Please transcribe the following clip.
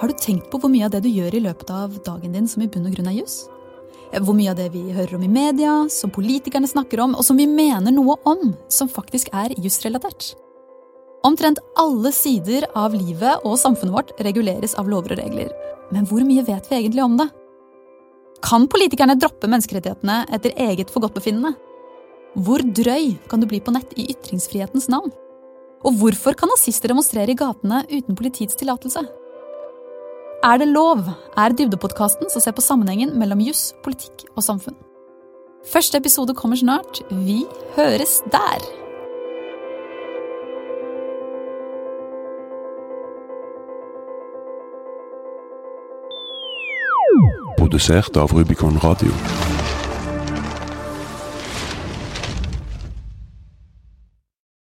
Har du tenkt på hvor mye av det du gjør i løpet av dagen din som i bunn og grunn er juss? Hvor mye av det vi hører om i media, som politikerne snakker om, og som vi mener noe om, som faktisk er jusrelatert? Omtrent alle sider av livet og samfunnet vårt reguleres av lover og regler. Men hvor mye vet vi egentlig om det? Kan politikerne droppe menneskerettighetene etter eget forgodtbefinnende? Hvor drøy kan du bli på nett i ytringsfrihetens navn? Og hvorfor kan nazister demonstrere i gatene uten politiets tillatelse? Er det lov? er Dybdepodkasten som ser på sammenhengen mellom juss, politikk og samfunn. Første episode kommer snart. Vi høres der! Produsert av Rubicon Radio.